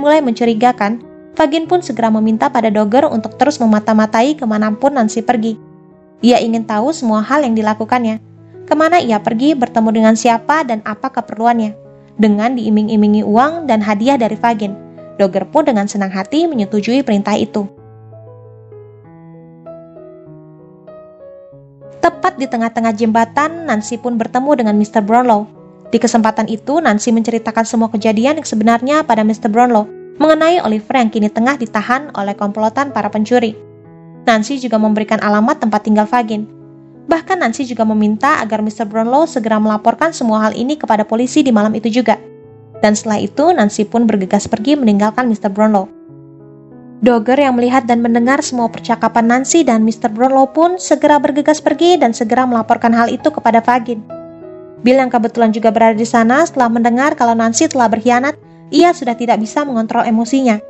mulai mencurigakan, Fagin pun segera meminta pada Dogger untuk terus memata-matai ke mana pun Nancy pergi. Ia ingin tahu semua hal yang dilakukannya, ke mana ia pergi, bertemu dengan siapa, dan apa keperluannya. Dengan diiming-imingi uang dan hadiah dari Fagin, Dogger pun dengan senang hati menyetujui perintah itu. Tepat di tengah-tengah jembatan, Nancy pun bertemu dengan Mr. Brownlow. Di kesempatan itu, Nancy menceritakan semua kejadian yang sebenarnya pada Mr. Brownlow mengenai Oliver yang kini tengah ditahan oleh komplotan para pencuri. Nancy juga memberikan alamat tempat tinggal Fagin. Bahkan Nancy juga meminta agar Mr. Brownlow segera melaporkan semua hal ini kepada polisi di malam itu juga. Dan setelah itu, Nancy pun bergegas pergi meninggalkan Mr. Brownlow. Dogger yang melihat dan mendengar semua percakapan Nancy dan Mr. Brownlow pun segera bergegas pergi dan segera melaporkan hal itu kepada Fagin. Bill yang kebetulan juga berada di sana setelah mendengar kalau Nancy telah berkhianat ia sudah tidak bisa mengontrol emosinya,